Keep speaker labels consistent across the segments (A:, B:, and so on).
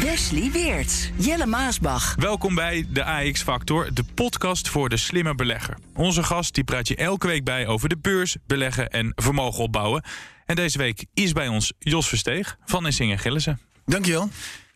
A: Wesley Weert, Jelle Maasbach.
B: Welkom bij de AX Factor, de podcast voor de slimme belegger. Onze gast die praat je elke week bij over de beurs, beleggen en vermogen opbouwen. En deze week is bij ons Jos Versteeg van Essingen Gillissen.
C: Dankjewel.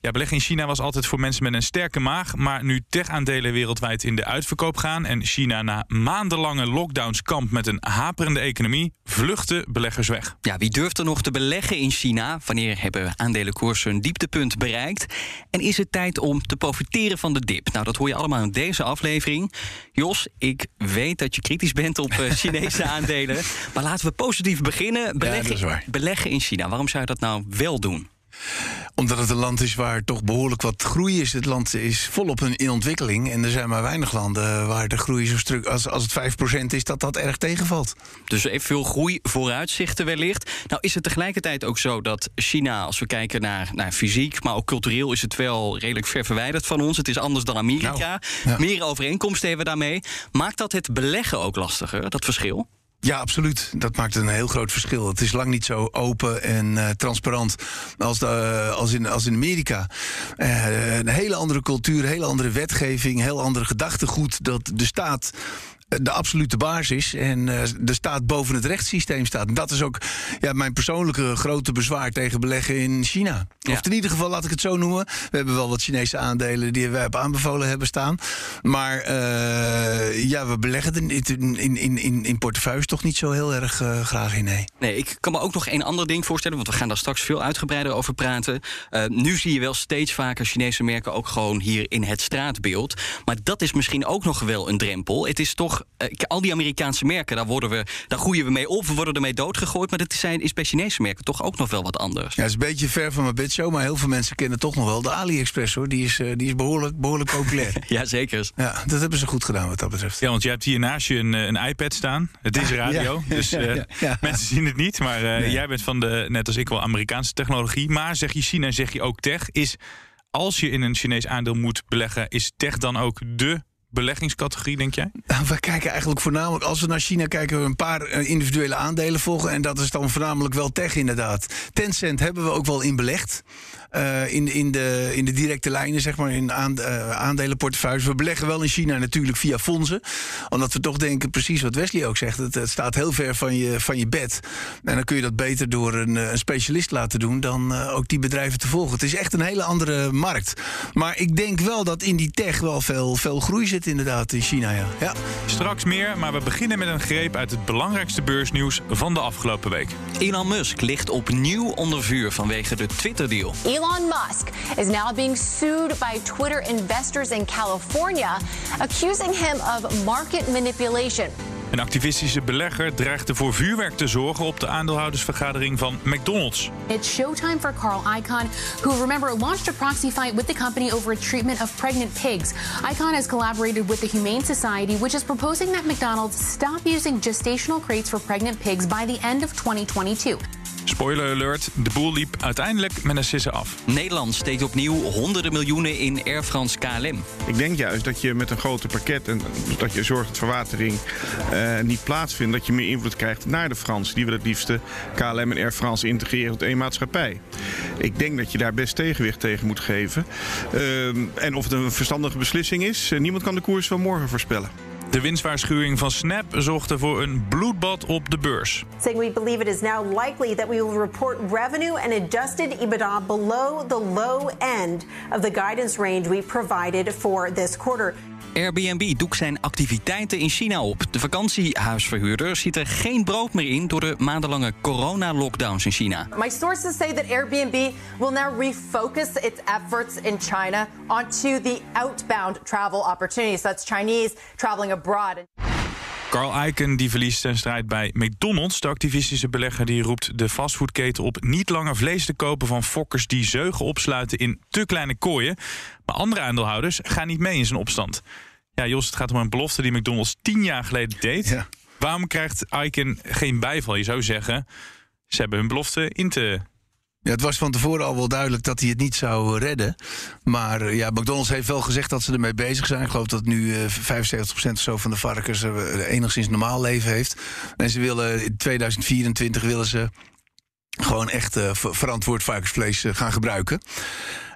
B: Ja, beleggen in China was altijd voor mensen met een sterke maag. Maar nu tech-aandelen wereldwijd in de uitverkoop gaan. en China na maandenlange lockdowns kampt met een haperende economie. vluchten beleggers weg.
D: Ja, wie durft er nog te beleggen in China? Wanneer hebben aandelenkoersen een dieptepunt bereikt? En is het tijd om te profiteren van de dip? Nou, dat hoor je allemaal in deze aflevering. Jos, ik weet dat je kritisch bent op eh, Chinese aandelen. Maar laten we positief beginnen. Beleggen, beleggen in China. Waarom zou je dat nou wel doen?
C: Omdat het een land is waar toch behoorlijk wat groei is. Het land is volop in ontwikkeling. En er zijn maar weinig landen waar de groei zo stuk als, als het 5% is, dat dat erg tegenvalt.
D: Dus even veel groei vooruitzichten wellicht. Nou is het tegelijkertijd ook zo dat China, als we kijken naar, naar fysiek, maar ook cultureel, is het wel redelijk ver verwijderd van ons. Het is anders dan Amerika. Nou, Meer overeenkomsten hebben we daarmee. Maakt dat het beleggen ook lastiger, dat verschil?
C: Ja, absoluut. Dat maakt een heel groot verschil. Het is lang niet zo open en uh, transparant als, de, als, in, als in Amerika. Uh, een hele andere cultuur, hele andere wetgeving, heel andere gedachtegoed. Dat de staat de absolute baas is en uh, de staat boven het rechtssysteem staat. En dat is ook ja, mijn persoonlijke grote bezwaar tegen beleggen in China. Of in ieder geval, laat ik het zo noemen. We hebben wel wat Chinese aandelen die wij op aanbevolen hebben staan. Maar uh, ja, we beleggen in, in, in, in, in portefeuilles toch niet zo heel erg uh, graag in, nee.
D: Nee, ik kan me ook nog één ander ding voorstellen, want we gaan daar straks veel uitgebreider over praten. nu zie je wel steeds vaker Chinese merken ook gewoon hier in het straatbeeld. Maar dat is misschien ook nog wel een drempel. Het is toch uh, al die Amerikaanse merken, daar, worden we, daar groeien we mee op. We worden ermee doodgegooid. Maar dat zijn, is bij Chinese merken toch ook nog wel wat anders.
C: Ja, het is een beetje ver van mijn bedshow. Maar heel veel mensen kennen toch nog wel de AliExpress hoor. Die is, uh, die is behoorlijk, behoorlijk populair.
D: ja, zeker.
C: Ja, dat hebben ze goed gedaan wat dat betreft.
B: Ja, want je hebt hier naast je een, eh, een iPad staan. Het is radio. Ja. Dus uh, ja, mensen zien het niet. Maar nee. jij bent van de, net als ik wel, Amerikaanse technologie. Maar zeg je China, zeg je ook tech. Is als je in een Chinees aandeel moet beleggen, is tech dan ook de beleggingscategorie, denk jij?
C: Nou, we kijken eigenlijk voornamelijk, als we naar China kijken, we een paar eh, individuele aandelen volgen. En dat is dan voornamelijk wel tech, inderdaad. Tencent hebben we ook wel in belegd. Uh, in, in, de, in de directe lijnen, zeg maar, in aan, uh, aandelenportefeuilles. We beleggen wel in China natuurlijk via fondsen. Omdat we toch denken, precies wat Wesley ook zegt, het, het, staat heel ver van je, van je bed. En dan kun je dat beter door een, een specialist laten doen dan uh, ook die bedrijven te volgen. Het is echt een hele andere markt. Maar ik denk wel dat in die tech wel veel, veel groei zit, inderdaad, in China. Ja. ja.
B: Straks meer, maar we beginnen met een greep uit het belangrijkste beursnieuws van de afgelopen week.
D: Elon Musk ligt opnieuw onder vuur vanwege de Twitter-deal.
E: Elon Musk is now being sued by Twitter investors in California, accusing him of market manipulation.
B: Een activistische belegger dreigde voor vuurwerk te zorgen op de aandeelhoudersvergadering van McDonald's.
F: It's showtime for Carl Icahn, who remember launched a proxy fight with the company over a treatment of pregnant pigs. Icahn has collaborated with the Humane Society, which is proposing that McDonald's stop using gestational crates for pregnant pigs by the end of 2022.
B: Spoiler alert, de boel liep uiteindelijk met een sisse af.
D: Nederland steekt opnieuw honderden miljoenen in Air France KLM.
G: Ik denk juist dat je met een groter pakket en dat je zorgt dat verwatering uh, niet plaatsvindt, dat je meer invloed krijgt naar de Fransen. Die willen het liefste KLM en Air France integreren tot één maatschappij. Ik denk dat je daar best tegenwicht tegen moet geven. Uh, en of het een verstandige beslissing is, uh, niemand kan de koers van morgen voorspellen.
B: De winstwaarschuwing van Snap zorgde voor een bloedbad op de beurs.
H: Saying we believe it is now likely that we will report revenue and adjusted EBITDA below the low end of the guidance range we provided for this quarter.
D: Airbnb doekt zijn activiteiten in China op. De vakantiehuisverhuurder ziet er geen brood meer in door de maandenlange corona-lockdowns in China.
I: My sources say that Airbnb will now refocus its efforts in China onto the outbound travel opportunities. That's Chinese traveling abroad.
B: Carl Icahn die verliest zijn strijd bij McDonald's. De activistische belegger die roept de fastfoodketen op niet langer vlees te kopen van fokkers die zeugen opsluiten in te kleine kooien. Maar andere aandeelhouders gaan niet mee in zijn opstand. Ja, Jos, het gaat om een belofte die McDonald's tien jaar geleden deed. Waarom krijgt Icahn geen bijval? Je zou zeggen, ze hebben hun belofte in te
C: ja, het was van tevoren al wel duidelijk dat hij het niet zou redden. Maar eh, ja, McDonald's heeft wel gezegd dat ze ermee bezig zijn. Ik geloof dat nu uh, 75% of zo van de varkens uh, enigszins normaal leven heeft. En ze willen in 2024 willen ze gewoon echt uh, verantwoord varkensvlees gaan gebruiken.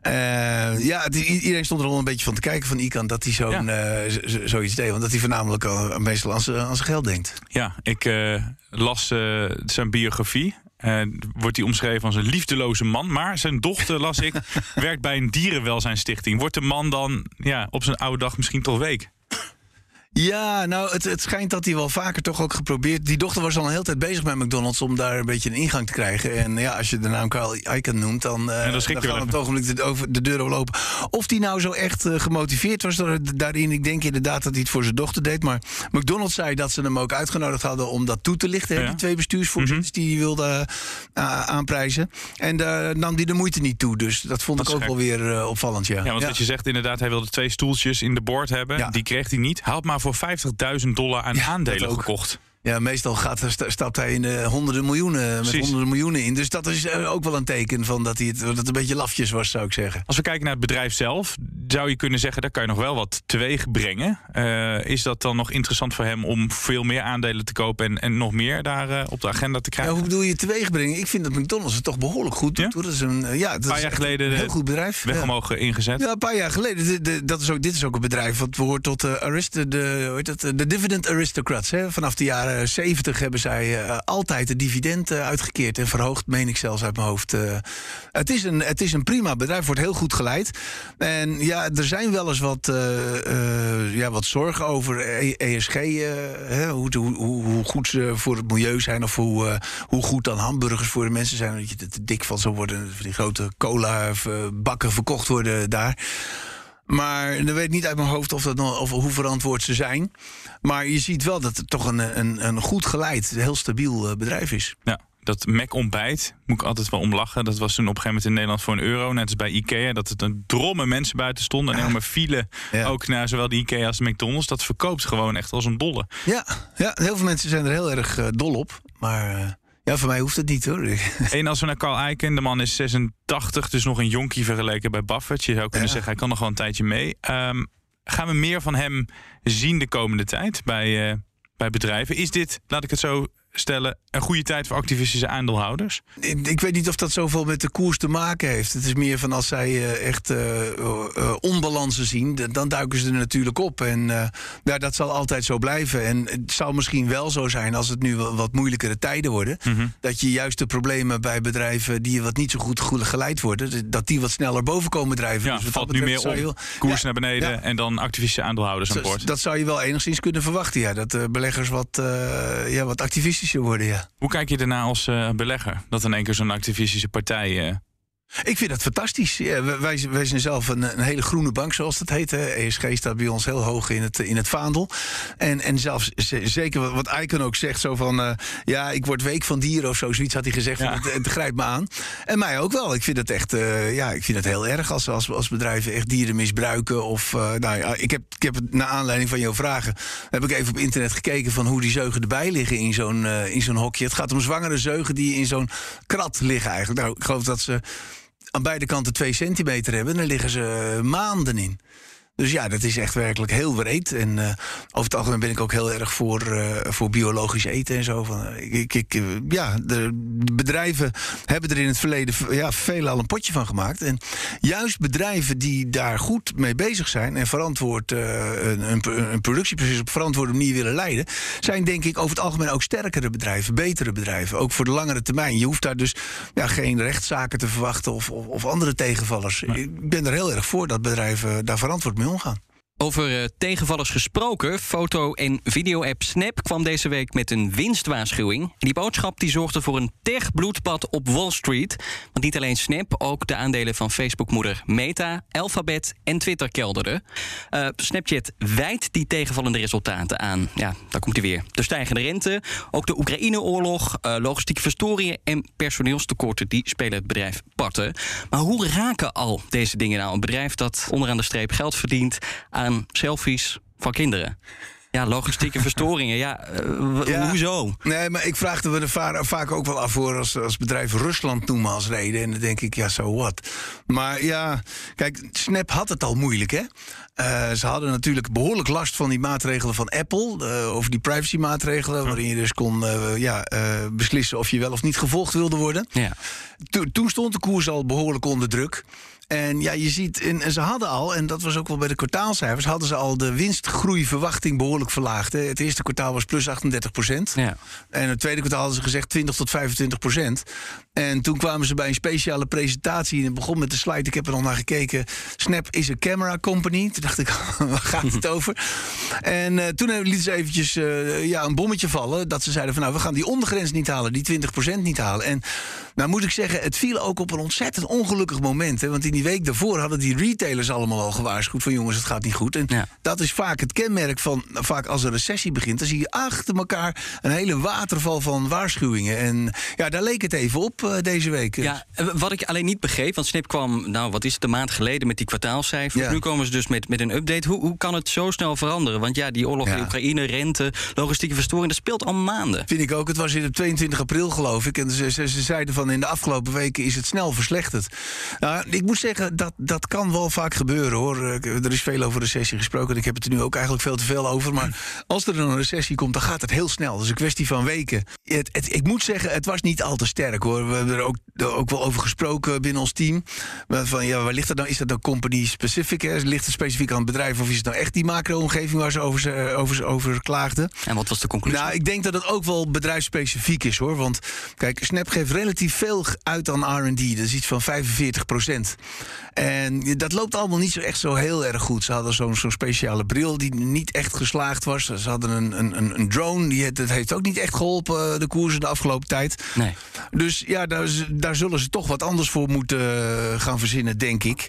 C: Uh, ja, iedereen stond er al een beetje van te kijken van Ikan dat hij zo'n ja. zoiets deed. Want dat hij voornamelijk al, meestal aan zijn geld denkt.
B: Ja, ik las zijn biografie. Wordt hij omschreven als een liefdeloze man. Maar zijn dochter, las ik, werkt bij een dierenwelzijnstichting. Wordt de man dan ja, op zijn oude dag misschien toch week?
C: Ja, nou, het, het schijnt dat hij wel vaker toch ook geprobeerd... Die dochter was al een hele tijd bezig met McDonald's... om daar een beetje een ingang te krijgen. En ja, als je de naam Carl Icahn noemt... dan, uh, dan, dan gaan op het ogenblik de, over de deur lopen. Of die nou zo echt uh, gemotiveerd was daarin. Ik denk inderdaad dat hij het voor zijn dochter deed. Maar McDonald's zei dat ze hem ook uitgenodigd hadden... om dat toe te lichten, ja. die twee bestuursvoorzitters... Mm -hmm. die hij wilde uh, aanprijzen. En daar nam hij de moeite niet toe. Dus dat vond dat ik ook gek. wel weer opvallend, ja.
B: Ja, want
C: ja.
B: wat je zegt inderdaad... hij wilde twee stoeltjes in de board hebben. Ja. Die kreeg hij niet. Haalt maar voor 50.000 dollar aan ja, aandelen gekocht.
C: Ja, meestal gaat, stapt hij in uh, honderden miljoenen, Precies. met honderden miljoenen in. Dus dat is uh, ook wel een teken van dat, hij het, dat het een beetje lafjes was, zou ik zeggen.
B: Als we kijken naar het bedrijf zelf, zou je kunnen zeggen... daar kan je nog wel wat teweeg brengen. Uh, is dat dan nog interessant voor hem om veel meer aandelen te kopen... en, en nog meer daar op de agenda te krijgen?
C: Ja, hoe bedoel je teweeg brengen? Ik vind dat McDonald's het toch behoorlijk goed doet. Ja? Dat is een, ja, dat
B: paar jaar geleden
C: een heel goed bedrijf.
B: Weg omhoog ingezet.
C: Ja, een paar jaar geleden. De, de, dat is ook, dit is ook een bedrijf wat behoort tot de, arist, de, hoe heet dat, de dividend aristocrats. Hè? Vanaf de jaren 70 hebben zij altijd de dividend uitgekeerd en verhoogd, meen ik zelfs uit mijn hoofd. Het, is een, het is een prima bedrijf, wordt heel goed geleid. En ja, er zijn wel eens wat, ja, wat zorgen over ESG, hè, hoe, hoe, hoe, goed ze voor het milieu zijn of hoe, hoe goed dan hamburgers voor de mensen zijn. Dat je er te dik van zou worden, die grote cola bakken verkocht worden daar. Maar dan weet ik niet uit mijn hoofd of, dat nog, of hoe verantwoord ze zijn. Maar je ziet wel dat het toch een, een, een goed geleid, heel stabiel bedrijf is.
B: Ja. Dat Mac ontbijt, moet ik altijd wel om lachen. Dat was toen op een gegeven moment in Nederland voor een euro. Net als bij Ikea, dat het een dromme mensen buiten stonden. En helemaal file ja. ook naar zowel de Ikea als de McDonald's. Dat verkoopt gewoon echt als een dolle.
C: Ja, ja heel veel mensen zijn er heel erg uh, dol op. Maar... Uh... Ja, voor mij hoeft het niet hoor.
B: En als we naar Carl Icahn, de man is 86, dus nog een jonkie vergeleken bij Buffett. Je zou kunnen ja. zeggen, hij kan nog wel een tijdje mee. Um, gaan we meer van hem zien de komende tijd bij, uh, bij bedrijven? Is dit, laat ik het zo stellen, een goede tijd voor activistische aandeelhouders?
C: Ik, ik, weet niet of dat zoveel met de koers te maken heeft. Het is meer van als zij uh, echt uh, uh, onbalansen zien, dan duiken ze er natuurlijk op. En ja, dat zal altijd zo blijven. En het zou misschien wel zo zijn als het nu wat moeilijkere tijden worden. Mm -hmm. Dat je juist de problemen bij bedrijven die wat niet zo goed geleid worden, dat die wat sneller boven komen drijven.
B: Ja, dus valt nu meer op. Koers ja, naar beneden ja. en dan activistische aandeelhouders aan boord.
C: Dat zou je wel enigszins kunnen verwachten, ja. Dat beleggers wat, ja, wat activistisch worden, ja.
B: Hoe kijk je daarna als uh, belegger? Dat in één keer zo'n activistische partij...
C: Ik vind dat fantastisch. Ja, wij, wij zijn zelf een, een, hele groene bank, zoals dat heet. Hè. ESG staat bij ons heel hoog in het, in het vaandel. En, en zelfs zeker wat Icon ook zegt, zo van... Uh, ja, ik word week van dieren of zo, zoiets had hij gezegd. Ja. Het, het, grijpt me aan. En mij ook wel. Ik vind het echt uh, ja, ik vind het heel erg als, als, als bedrijven echt dieren misbruiken. Of, uh, nou ja, ik heb, ik heb naar aanleiding van jouw vragen... heb ik even op internet gekeken van hoe die zeugen erbij liggen in zo'n in zo'n hokje. Het gaat om zwangere zeugen die in zo'n krat liggen eigenlijk. Nou, ik geloof dat ze aan beide kanten twee centimeter hebben. Dan liggen ze maanden in. Dus ja, dat is echt werkelijk heel breed. En uh, over het algemeen ben ik ook heel erg voor, uh, voor biologisch eten en zo. Van, ik, ik, ja, de bedrijven hebben er in het verleden ja, veel al een potje van gemaakt. En juist bedrijven die daar goed mee bezig zijn en verantwoord uh, een, een productieproces op verantwoorde manier willen leiden, zijn denk ik over het algemeen ook sterkere bedrijven, betere bedrijven. Ook voor de langere termijn. Je hoeft daar dus ja, geen rechtszaken te verwachten of, of, of andere tegenvallers. Ik ben er heel erg voor dat bedrijven daar verantwoord mee omgaan.
D: Over uh, tegenvallers gesproken, foto- en video-app Snap kwam deze week met een winstwaarschuwing. Die boodschap die zorgde voor een tech-bloedbad op Wall Street. Want niet alleen Snap, ook de aandelen van Facebook-moeder Meta, Alphabet en Twitter kelderden. Uh, Snapchat wijt die tegenvallende resultaten aan. Ja, daar komt hij weer. De stijgende rente, ook de Oekraïne-oorlog, uh, logistieke verstoringen en personeelstekorten die spelen het bedrijf parten. Maar hoe raken al deze dingen nou een bedrijf dat onderaan de streep geld verdient aan selfies van kinderen. Ja, logistieke verstoringen. Ja, uh, ja, hoezo?
C: Nee, maar ik vraag er vaak ook wel af voor als, als bedrijf Rusland noemen als reden. En dan denk ik, ja, zo so wat. Maar ja, kijk, Snap had het al moeilijk, hè? Uh, ze hadden natuurlijk behoorlijk last van die maatregelen van Apple. Uh, over die privacy-maatregelen. Waarin je dus kon ja, beslissen of je wel of niet gevolgd wilde worden.
D: Ja.
C: To toen stond de koers al behoorlijk onder druk. En ja, je ziet, en ze hadden al, en dat was ook wel bij de kwartaalcijfers, hadden ze al de winstgroeiverwachting behoorlijk verlaagd. Hè. Het eerste kwartaal was plus 38 procent.
D: Ja.
C: En het tweede kwartaal hadden ze gezegd 20 tot 25 procent. En toen kwamen ze bij een speciale presentatie. En het begon met de slide, ik heb er al naar gekeken. Snap is een camera company. Toen dacht ik, waar gaat het over? En uh, toen lieten ze eventjes uh, ja, een bommetje vallen. Dat ze zeiden van nou, we gaan die ondergrens niet halen, die 20 procent niet halen. En nou moet ik zeggen, het viel ook op een ontzettend ongelukkig moment. Hè, want in die week daarvoor hadden die retailers allemaal al gewaarschuwd van jongens, het gaat niet goed. En
D: ja.
C: dat is vaak het kenmerk van, vaak als een recessie begint, dan zie je achter elkaar een hele waterval van waarschuwingen. En ja, daar leek het even op uh, deze week.
D: Ja, wat ik alleen niet begreep, want Snip kwam, nou wat is het, een maand geleden met die kwartaalcijfers. Ja. Nu komen ze dus met, met een update. Hoe, hoe kan het zo snel veranderen? Want ja, die oorlog ja. in Oekraïne, rente, logistieke verstoring, dat speelt al maanden.
C: Vind ik ook. Het was in de 22 april geloof ik. En ze, ze, ze zeiden van in de afgelopen weken is het snel verslechterd. Nou, ik moet zeggen, dat, dat kan wel vaak gebeuren hoor. Er is veel over recessie gesproken. Ik heb het er nu ook eigenlijk veel te veel over. Maar als er een recessie komt, dan gaat het heel snel. Is een kwestie van weken. Ik moet zeggen, het was niet al te sterk hoor. We hebben er ook, ook wel over gesproken binnen ons team. Van, ja, waar ligt het nou? Is dat nou company specific? Hè? Ligt het specifiek aan het bedrijf? Of is het nou echt die macro-omgeving waar ze over, over, over klaagden?
D: En wat was de conclusie?
C: Nou, ik denk dat het ook wel bedrijfsspecifiek is hoor. Want kijk, Snap geeft relatief veel uit aan R&D. Dat is iets van 45 procent. En dat loopt allemaal niet zo echt zo heel erg goed. Ze hadden zo'n zo'n speciale bril die niet echt geslaagd was. Ze hadden een, een, een drone, die, dat heeft ook niet echt geholpen, de koersen de afgelopen tijd.
D: Nee.
C: Dus ja, daar, daar zullen ze toch wat anders voor moeten gaan verzinnen, denk ik.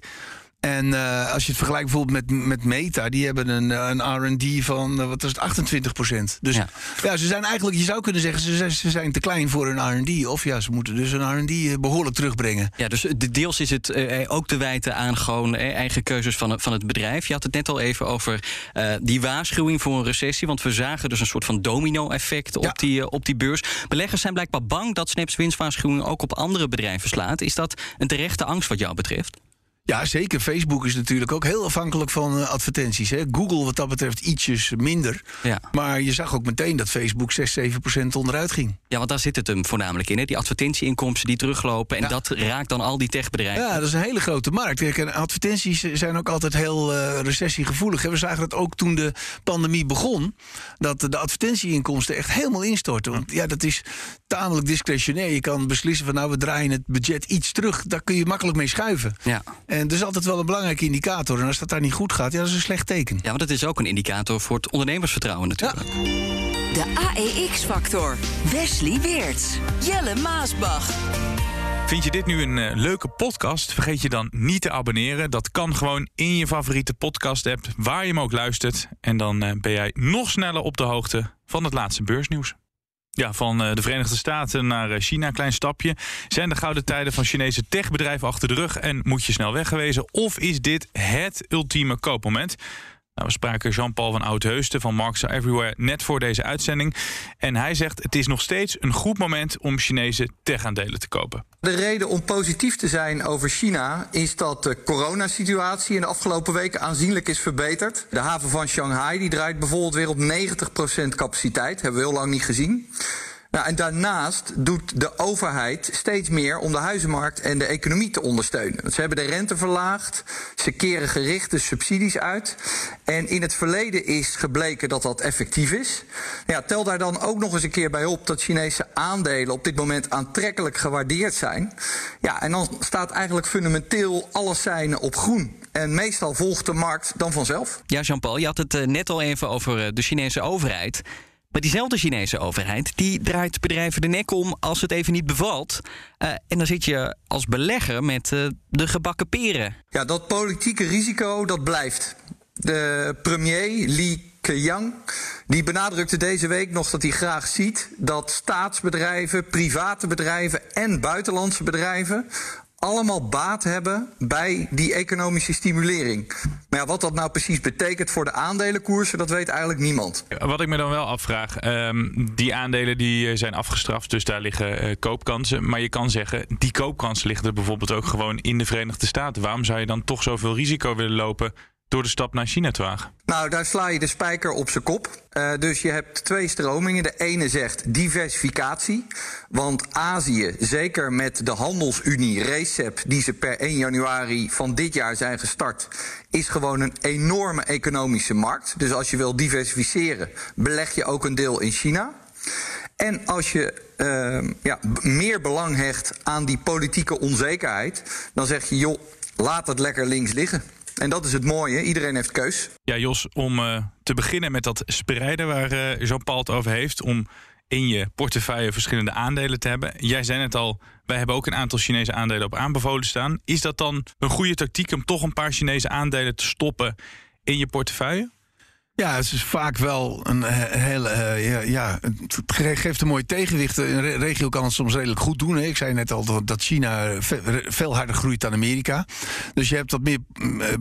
C: En uh, als je het vergelijkt bijvoorbeeld met, met Meta, die hebben een, een RD van uh, wat was het, 28 procent. Dus ja. ja. ze zijn eigenlijk, je zou kunnen zeggen, ze zijn, ze zijn te klein voor een RD. Of ja, ze moeten dus een RD behoorlijk terugbrengen.
D: Ja, dus de deels is het uh, ook te wijten aan gewoon eigen keuzes van, van het bedrijf. Je had het net al even over die waarschuwing voor een recessie. Want we zagen dus een soort van domino-effect op, ja. die, op die beurs. Beleggers zijn blijkbaar bang dat Snaps winstwaarschuwing ook op andere bedrijven slaat. Is dat een terechte angst wat jou betreft?
C: Ja, zeker. Facebook is natuurlijk ook heel afhankelijk van uh, advertenties. Hè. Google wat dat betreft ietsjes minder.
D: Ja.
C: Maar je zag ook meteen dat Facebook 6, 7 procent onderuit ging.
D: Ja, want daar zit het hem voornamelijk in. Hè. Die advertentieinkomsten die teruglopen. En ja. dat raakt dan al die techbedrijven.
C: Ja, dat is een hele grote markt. Kijk, en advertenties zijn ook altijd heel uh, recessiegevoelig. Hè. We zagen dat ook toen de pandemie begon. Dat de advertentieinkomsten echt helemaal instorten. Want ja, dat is tamelijk discretionair. Je kan beslissen van nou, we draaien het budget iets terug. Daar kun je makkelijk mee schuiven.
D: Ja.
C: En dat is altijd wel een belangrijke indicator. En als dat daar niet goed gaat, ja, dat is een slecht teken.
D: Ja, want dat is ook een indicator voor het ondernemersvertrouwen natuurlijk.
A: Ja. De AEX-factor. Wesley Weerts. Jelle Maasbach.
B: Vind je dit nu een uh, leuke podcast? Vergeet je dan niet te abonneren. Dat kan gewoon in je favoriete podcast-app, waar je hem ook luistert. En dan uh, ben jij nog sneller op de hoogte van het laatste beursnieuws. Ja, van de Verenigde Staten naar China, klein stapje. Zijn de gouden tijden van Chinese techbedrijven achter de rug en moet je snel weggewezen? Of is dit het ultieme koopmoment? Nou, we spraken Jean-Paul van Oudheusden van Marks Everywhere net voor deze uitzending. En hij zegt het is nog steeds een goed moment om Chinese tech-aandelen te kopen.
J: De reden om positief te zijn over China is dat de coronasituatie in de afgelopen weken aanzienlijk is verbeterd. De haven van Shanghai die draait bijvoorbeeld weer op 90% capaciteit. Hebben we heel lang niet gezien. Nou, en daarnaast doet de overheid steeds meer om de huizenmarkt en de economie te ondersteunen. Ze hebben de rente verlaagd, ze keren gerichte subsidies uit. En in het verleden is gebleken dat dat effectief is. Ja, tel daar dan ook nog eens een keer bij op dat Chinese aandelen op dit moment aantrekkelijk gewaardeerd zijn. Ja, en dan staat eigenlijk fundamenteel alles zijn op groen. En meestal volgt de markt dan vanzelf.
D: Ja, Jean-Paul, je had het eh, net al even over eh, de Chinese overheid. Maar diezelfde Chinese overheid die draait bedrijven de nek om als het even niet bevalt. Uh, en dan zit je als belegger met uh, de gebakken peren.
J: Ja, dat politieke risico dat blijft. De premier Li Keqiang die benadrukte deze week nog dat hij graag ziet dat staatsbedrijven, private bedrijven en buitenlandse bedrijven allemaal baat hebben bij die economische stimulering. Maar wat dat nou precies betekent voor de aandelenkoersen, dat weet eigenlijk niemand.
B: Wat ik me dan wel afvraag, um, die aandelen die eh, zijn afgestraft, dus daar liggen uh, koopkansen. Maar je kan zeggen, die koopkansen liggen er bijvoorbeeld ook gewoon in de Verenigde Staten. Waarom zou je dan toch zoveel risico willen lopen door de stap naar China te wagen?
J: Nou, daar sla je de spijker op zijn kop. Uh, dus je hebt twee stromingen. De ene zegt diversificatie. Want Azië, zeker met de handelsunie RECEP, die ze per 1 januari van dit jaar zijn gestart, is gewoon een enorme economische markt. Dus als je wil diversificeren, beleg je ook een deel in China. En als je uh, ja, meer belang hecht aan die politieke onzekerheid, dan zeg je, joh, laat het lekker links liggen. En dat is het mooie. Iedereen heeft keus.
B: Ja, Jos, om uh, te beginnen met dat spreiden waar uh, Jean-Paul het over heeft. Om in je portefeuille verschillende aandelen te hebben. Jij zei het al, wij hebben ook een aantal Chinese aandelen op aanbevolen staan. Is dat dan een goede tactiek om toch een paar Chinese aandelen te stoppen in je portefeuille?
C: Ja, het is vaak wel een hele. Uh, ja, het geeft een mooi tegenwicht. Een regio kan het soms redelijk goed doen. Hè. Ik zei net al dat China veel harder groeit dan Amerika. Dus je hebt wat meer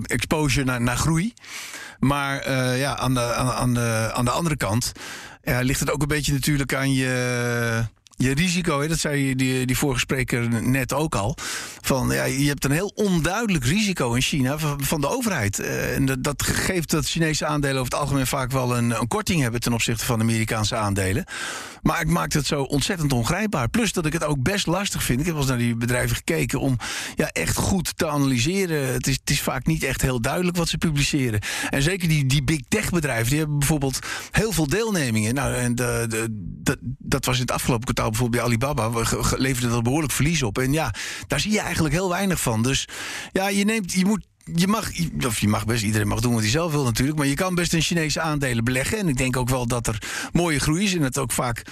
C: exposure naar, naar groei. Maar uh, ja, aan de, aan, de, aan de andere kant ligt het ook een beetje natuurlijk aan je je risico, dat zei die, die vorige spreker net ook al. Van, ja, je hebt een heel onduidelijk risico in China van, de overheid. Uh, en dat, dat, geeft dat Chinese aandelen over het algemeen vaak wel een, een korting hebben ten opzichte van Amerikaanse aandelen. Maar ik maak het zo ontzettend ongrijpbaar. Plus dat ik het ook best lastig vind. Ik heb wel eens naar die bedrijven gekeken om ja, echt goed te analyseren. Het is, het is vaak niet echt heel duidelijk wat ze publiceren. En zeker die, die big tech bedrijven, die hebben bijvoorbeeld heel veel deelnemingen. Nou, en de, de, dat was in het afgelopen kwartaal bijvoorbeeld bij Alibaba. leverde dat behoorlijk verlies op. En ja, daar zie je eigenlijk heel weinig van. Dus ja, je neemt, je moet je mag, of je mag best, iedereen mag doen wat hij zelf wil natuurlijk. Maar je kan best in Chinese aandelen beleggen. En ik denk ook wel dat er mooie groei is. En het ook vaak.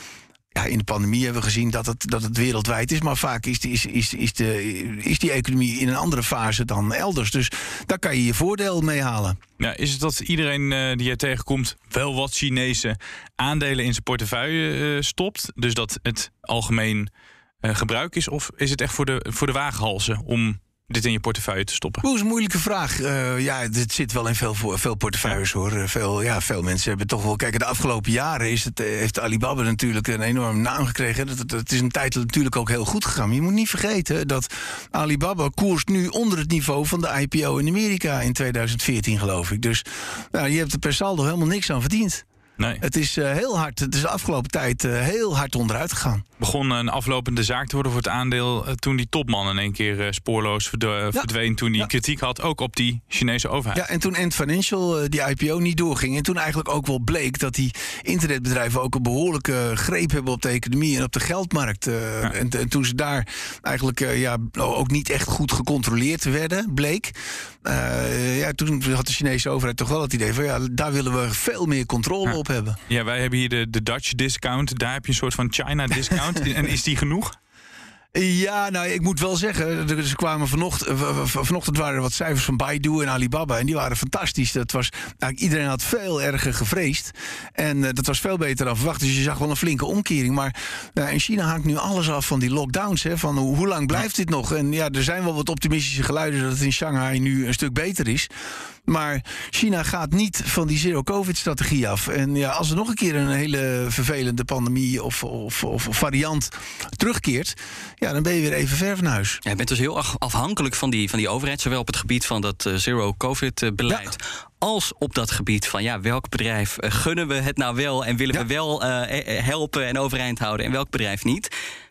C: Ja, in de pandemie hebben we gezien dat het, dat het wereldwijd is. Maar vaak is die, is, is, is, de, is die economie in een andere fase dan elders. Dus daar kan je je voordeel mee halen.
B: Ja, is het dat iedereen uh, die je tegenkomt wel wat Chinese aandelen in zijn portefeuille uh, stopt? Dus dat het algemeen uh, gebruik is? Of is het echt voor de, voor de waaghalzen om dit in je portefeuille te stoppen?
C: Hoe is een moeilijke vraag. Uh, ja, dit zit wel in veel, veel portefeuilles hoor. Eh, veel, ja, veel mensen hebben toch wel. Kijk, de afgelopen jaren is het, heeft Alibaba natuurlijk een enorme naam gekregen. Het is een tijd natuurlijk ook heel goed gegaan. Maar je moet niet vergeten dat Alibaba koerst nu onder het niveau van de IPO in Amerika in 2014, geloof ik. Dus nou, je hebt er per saldo helemaal niks aan verdiend.
B: Nee.
C: Het is uh, heel hard. Het is de afgelopen tijd uh, heel hard onderuit gegaan.
B: Begon een aflopende zaak te worden voor het aandeel. Uh, toen die topman in één keer spoorloos verdween. Ja. Toen ja. kritiek had ook op die Chinese overheid.
C: Ja, en toen Ant Financial die IPO niet doorging. En toen eigenlijk ook wel bleek dat die internetbedrijven ook een behoorlijke greep hebben op de economie en op de geldmarkt. Ja. En, en, toen ze daar eigenlijk ja, ook niet echt goed gecontroleerd werden, bleek. ja, toen had de Chinese overheid toch wel het idee van ja, daar willen we veel meer controle op hebben.
B: Ja, wij hebben hier de, de Dutch discount. Daar heb je een soort van China discount. en is die genoeg?
C: Ja, nou, ik moet wel zeggen, ze kwamen vanochtend, vanochtend waren er wat cijfers van Baidu en Alibaba en die waren fantastisch. Dat was, nou, iedereen had veel erger gevreesd en uh, dat was veel beter dan verwacht. Dus je zag wel een flinke omkering. Maar uh, in China hangt nu alles af van die lockdowns. Hè, van hoe, hoe lang blijft dit nog? En ja, er zijn wel wat optimistische geluiden dat het in Shanghai nu een stuk beter is. Maar China gaat niet van die zero-covid-strategie af. En ja, als er nog een keer een hele vervelende pandemie of, of, of variant terugkeert, ja, dan ben je weer even ver van huis.
D: Ja, je bent dus heel afhankelijk van die, van die overheid, zowel op het gebied van dat uh, zero-covid-beleid. Ja. Als op dat gebied van ja, welk bedrijf eh, gunnen we het nou wel en willen we wel uh, helpen en overeind houden en welk bedrijf niet.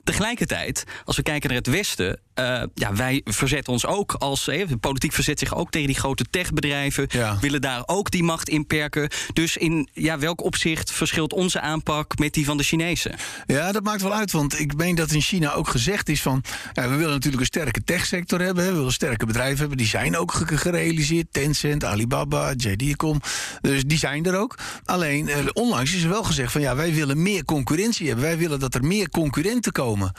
D: Tegelijkertijd, als we kijken naar het Westen, uh, ja, wij verzetten ons ook als. de politiek verzet zich ook tegen die grote techbedrijven. Willen daar ook die macht inperken. Dus in ja, welk opzicht verschilt onze aanpak met die van de Chinezen?
C: Ja, dat maakt wel uit. Want ik meen dat in China ook gezegd is van. Ja, we willen natuurlijk een sterke techsector hebben. We willen sterke bedrijven hebben. Die zijn ook gerealiseerd. Tencent, Alibaba, JD.com. Dus die zijn er ook. Alleen eh, onlangs is er wel gezegd van ja, wij willen meer concurrentie hebben. Wij willen dat er meer concurrenten komen.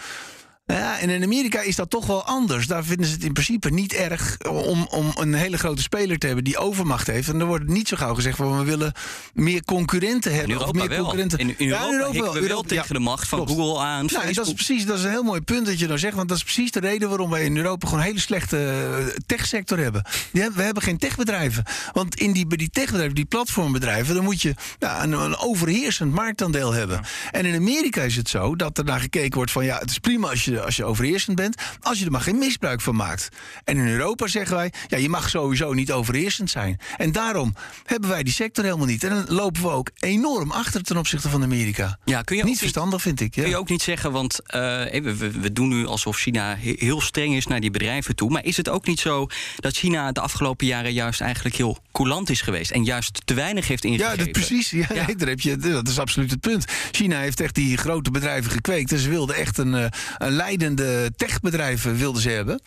C: Ja, en in Amerika is dat toch wel anders. Daar vinden ze het in principe niet erg om, om een hele grote speler te hebben die overmacht heeft. En dan wordt niet zo gauw gezegd van we willen meer concurrenten hebben.
D: In Europa
C: of meer
D: wel.
C: concurrenten.
D: In, in Europa, ja, in Europa we wel tegen de macht van Google aan.
C: Nou, dat is precies dat is een heel mooi punt dat je nou zegt. Want dat is precies de reden waarom wij in Europa gewoon een hele slechte eh, techsector hebben. We hebben geen techbedrijven. Want in die, bij die techbedrijven, die platformbedrijven, dan moet je ja, een, een overheersend marktaandeel hebben. En in Amerika is het zo dat er naar gekeken wordt van ja, het is prima als je als je overheersend bent, als je er maar geen misbruik van maakt. En in Europa zeggen wij, ja, je mag sowieso niet overheersend zijn. En daarom hebben wij die sector helemaal niet. En dan lopen we ook enorm achter ten opzichte van Amerika.
D: Ja, kun je
C: niet verstandig, vind ik. Ja.
D: Kun je ook niet zeggen, want uh, we, we, doen nu alsof China heel streng is naar die bedrijven toe. Maar is het ook niet zo dat China de afgelopen jaren juist eigenlijk heel coulant is geweest en juist te weinig heeft ingegeven?
C: Ja, dat precies. Ja, ja. Nee, daar heb je, dat is absoluut het punt. China heeft echt die grote bedrijven gekweekt. En ze wilden echt een, eh, een leidende techbedrijven wilden ze hebben.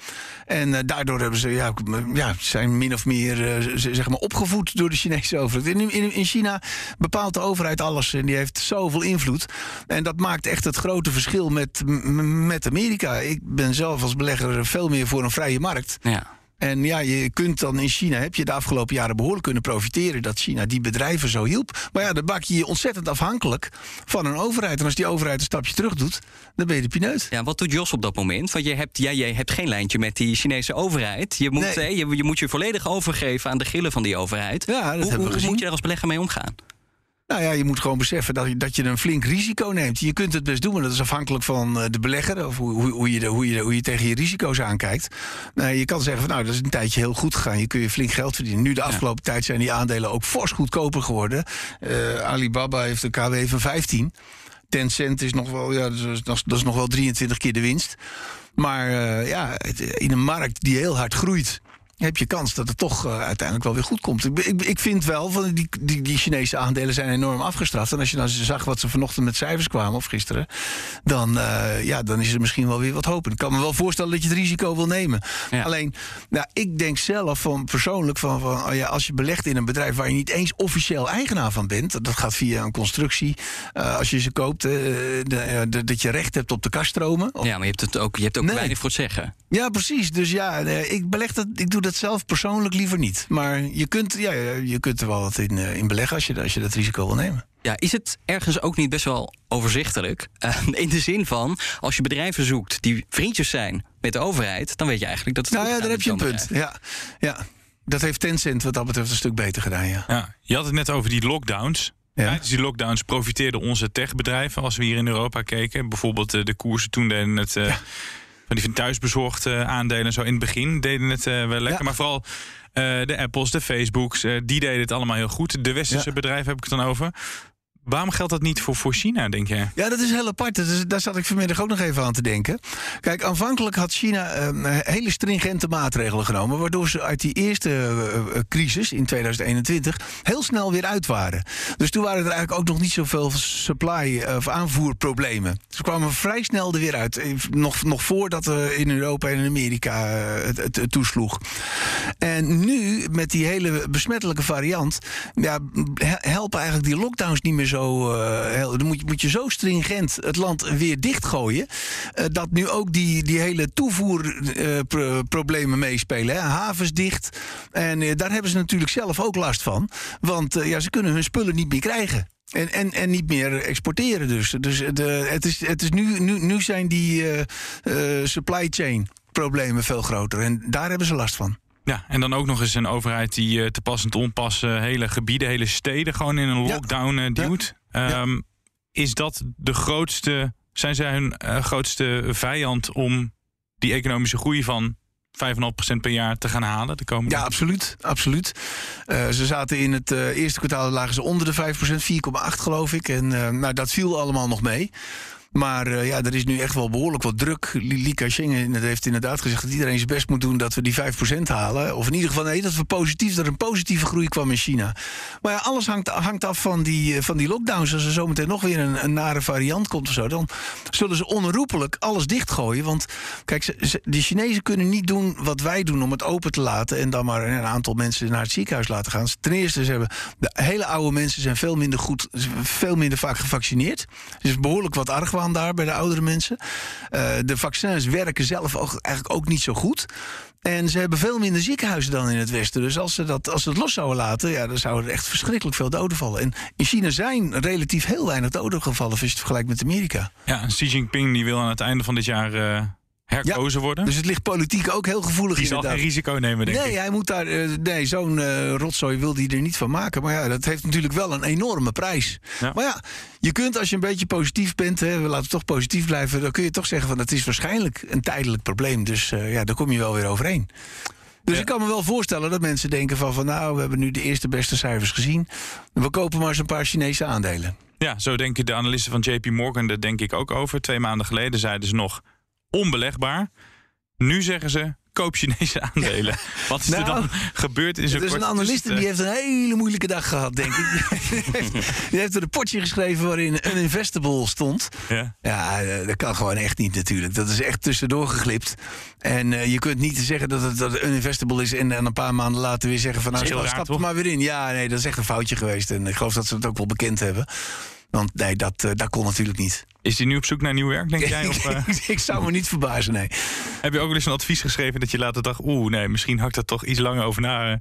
C: En uh, daardoor hebben ze, ja, ja, zijn min of meer uh, zeg maar opgevoed door de Chinese overheid. In, in, in, China bepaalt de overheid alles en die heeft zoveel invloed. En dat maakt echt het grote verschil met, met Amerika. Ik ben zelf als belegger veel meer voor een vrije markt.
D: Ja.
C: En ja, je kunt dan in China, heb je de afgelopen jaren behoorlijk kunnen profiteren dat China die bedrijven zo hielp. Maar ja, dan maak je je ontzettend afhankelijk van een overheid. En als die overheid een stapje terug doet, dan ben je de pineut.
D: Ja, wat doet Jos op dat moment? Want je hebt, ja, jij hebt geen lijntje met die Chinese overheid. Je moet, nee. je, je, moet je volledig overgeven aan de grillen van die overheid.
C: Ja, dat
D: hoe,
C: hebben we
D: hoe
C: gezien.
D: moet je daar als belegger mee omgaan?
C: Nou ja, je moet gewoon beseffen dat je, dat je een flink risico neemt. Je kunt het best doen, maar dat is afhankelijk van de belegger. Of hoe, hoe, je, de, hoe, je, hoe je tegen je risico's aankijkt. Nou, je kan zeggen van nou, dat is een tijdje heel goed gegaan. Je kun je flink geld verdienen. Nu de afgelopen tijd zijn die aandelen ook fors goedkoper geworden. Uh, Alibaba heeft een KW van 15. Tencent is nog wel, ja, dat is, dat is nog wel 23 keer de winst. Maar uh, ja, in een markt die heel hard groeit heb je kans dat het toch uh, uiteindelijk wel weer goed komt. Ik, ik, ik vind wel, van die, die, die, Chinese aandelen zijn enorm afgestraft. En als je nou zag wat ze vanochtend met cijfers kwamen, of gisteren... dan, uh, ja, dan is er misschien wel weer wat hoop. Ik kan me wel voorstellen dat je het risico wil nemen. Ja. Alleen, nou, ik denk zelf van, persoonlijk... Van, van, oh ja, als je belegt in een bedrijf waar je niet eens officieel eigenaar van bent... dat gaat via een constructie. Uh, als je ze koopt, de, de, dat je recht hebt op de kaststromen.
D: Of... Ja, maar je hebt, het ook, je hebt ook nee. weinig voor het zeggen.
C: Ja, precies. Dus ja, ik beleg dat, ik doe dat zelf persoonlijk liever niet. Maar je kunt, ja, je kunt er wel wat in, uh, in beleggen als je, als je dat risico wil nemen.
D: Ja, is het ergens ook niet best wel overzichtelijk? Uh, in de zin van, als je bedrijven zoekt die vriendjes zijn met de overheid... dan weet je eigenlijk dat het
C: Nou ja, daar heb je een punt. Ja, ja, dat heeft Tencent wat dat betreft een stuk beter gedaan, ja.
B: ja je had het net over die lockdowns. Ja. Tijdens die lockdowns profiteerden onze techbedrijven... als we hier in Europa keken. Bijvoorbeeld uh, de koersen toen deden het... Uh, ja die van thuisbezorgde aandelen zo in het begin deden het uh, wel lekker. Ja. Maar vooral uh, de Apples, de Facebooks, die deden het allemaal heel goed. De westerse ja. bedrijven heb ik het dan over. Waarom geldt dat niet voor, voor China, denk je?
C: Ja, dat is heel apart. Daar zat ik vanmiddag ook nog even aan te denken. Kijk, aanvankelijk had China uh, hele stringente maatregelen genomen... waardoor ze uit die eerste uh, crisis in 2021 heel snel weer uit waren. Dus toen waren er eigenlijk ook nog niet zoveel supply- of aanvoerproblemen. Ze kwamen vrij snel er weer uit. Nog, nog voordat er in Europa en in Amerika het, het, het, toesloeg. En nu, met die hele besmettelijke variant... Ja, helpen eigenlijk die lockdowns niet meer zo. Uh, dan moet je, moet je zo stringent het land weer dichtgooien. Uh, dat nu ook die, die hele toevoerproblemen uh, meespelen. Hè. Havens dicht. En daar hebben ze natuurlijk zelf ook last van. Want ja, ze kunnen hun spullen niet meer krijgen. En, en, en niet meer exporteren dus. Dus de, het is, het is nu, nu, nu zijn die supply chain problemen veel groter. En daar hebben ze last van.
B: Ja, en dan ook nog eens een overheid die uh, te pas en te onpas uh, hele gebieden, hele steden gewoon in een lockdown uh, duwt. Ja. Um, ja. Is dat de grootste, zijn zij hun grootste vijand om die economische groei van 5,5% per jaar te gaan halen de komende
C: Ja, absoluut. absoluut. Uh, ze zaten in het uh, eerste kwartaal lagen ze onder de 5%, 4,8 geloof ik. En uh, nou, dat viel allemaal nog mee. Maar uh, ja, er is nu echt wel behoorlijk wat druk. Lika Schengen heeft inderdaad gezegd dat iedereen zijn best moet doen dat we die 5% halen. Of in ieder geval nee, dat we positief, dat er een positieve groei kwam in China. Maar ja, alles hangt, hangt af van die, van die lockdowns. Als er zometeen nog weer een, een nare variant komt of zo, dan zullen ze onherroepelijk alles dichtgooien. Want kijk, de Chinezen kunnen niet doen wat wij doen om het open te laten en dan maar een aantal mensen naar het ziekenhuis laten gaan. Ten eerste, ze hebben de hele oude mensen zijn veel minder goed, veel minder vaak gevaccineerd. Dus behoorlijk wat argwaan daar bij de oudere mensen. Uh, de vaccins werken zelf ook, eigenlijk ook niet zo goed. En ze hebben veel minder ziekenhuizen dan in het Westen. Dus als ze, dat, als ze het los zouden laten, ja, dan zouden er echt verschrikkelijk veel doden vallen. En in China zijn relatief heel weinig doden gevallen, als je het vergelijkt met Amerika.
B: Ja, Xi Jinping die wil aan het einde van dit jaar. Uh herkozen
C: ja,
B: worden.
C: Dus het ligt politiek ook heel gevoelig
B: Die zal geen risico nemen, denk
C: nee,
B: ik.
C: hij moet daar, uh, nee, zo'n uh, rotzooi wil hij er niet van maken. Maar ja, dat heeft natuurlijk wel een enorme prijs. Ja. Maar ja, je kunt als je een beetje positief bent, hè, we laten toch positief blijven, dan kun je toch zeggen van het is waarschijnlijk een tijdelijk probleem. Dus uh, ja, daar kom je wel weer overheen. Dus ja. ik kan me wel voorstellen dat mensen denken van, van nou, we hebben nu de eerste beste cijfers gezien. We kopen maar eens een paar Chinese aandelen.
B: Ja, zo denken de analisten van JP Morgan, daar denk ik ook over. Twee maanden geleden zeiden ze nog onbelegbaar. Nu zeggen ze, koop Chinese aandelen. Wat is nou, er dan gebeurd in zo'n
C: Er is een analist die heeft een hele moeilijke dag gehad, denk ik. die heeft een rapportje geschreven waarin een investable stond.
B: Ja.
C: ja, dat kan gewoon echt niet natuurlijk. Dat is echt tussendoor geglipt. En uh, je kunt niet zeggen dat het dat een investable is... en dan een paar maanden later weer zeggen van... nou, stap, stap er maar weer in. Ja, nee, dat is echt een foutje geweest. En ik geloof dat ze het ook wel bekend hebben. Want nee, dat, uh, dat kon natuurlijk niet.
B: Is hij nu op zoek naar nieuw werk, denk jij? Of, uh...
C: ik zou me niet verbazen, nee.
B: Heb je ook wel eens een advies geschreven dat je later dacht... oeh, nee, misschien had ik daar toch iets langer over na uh,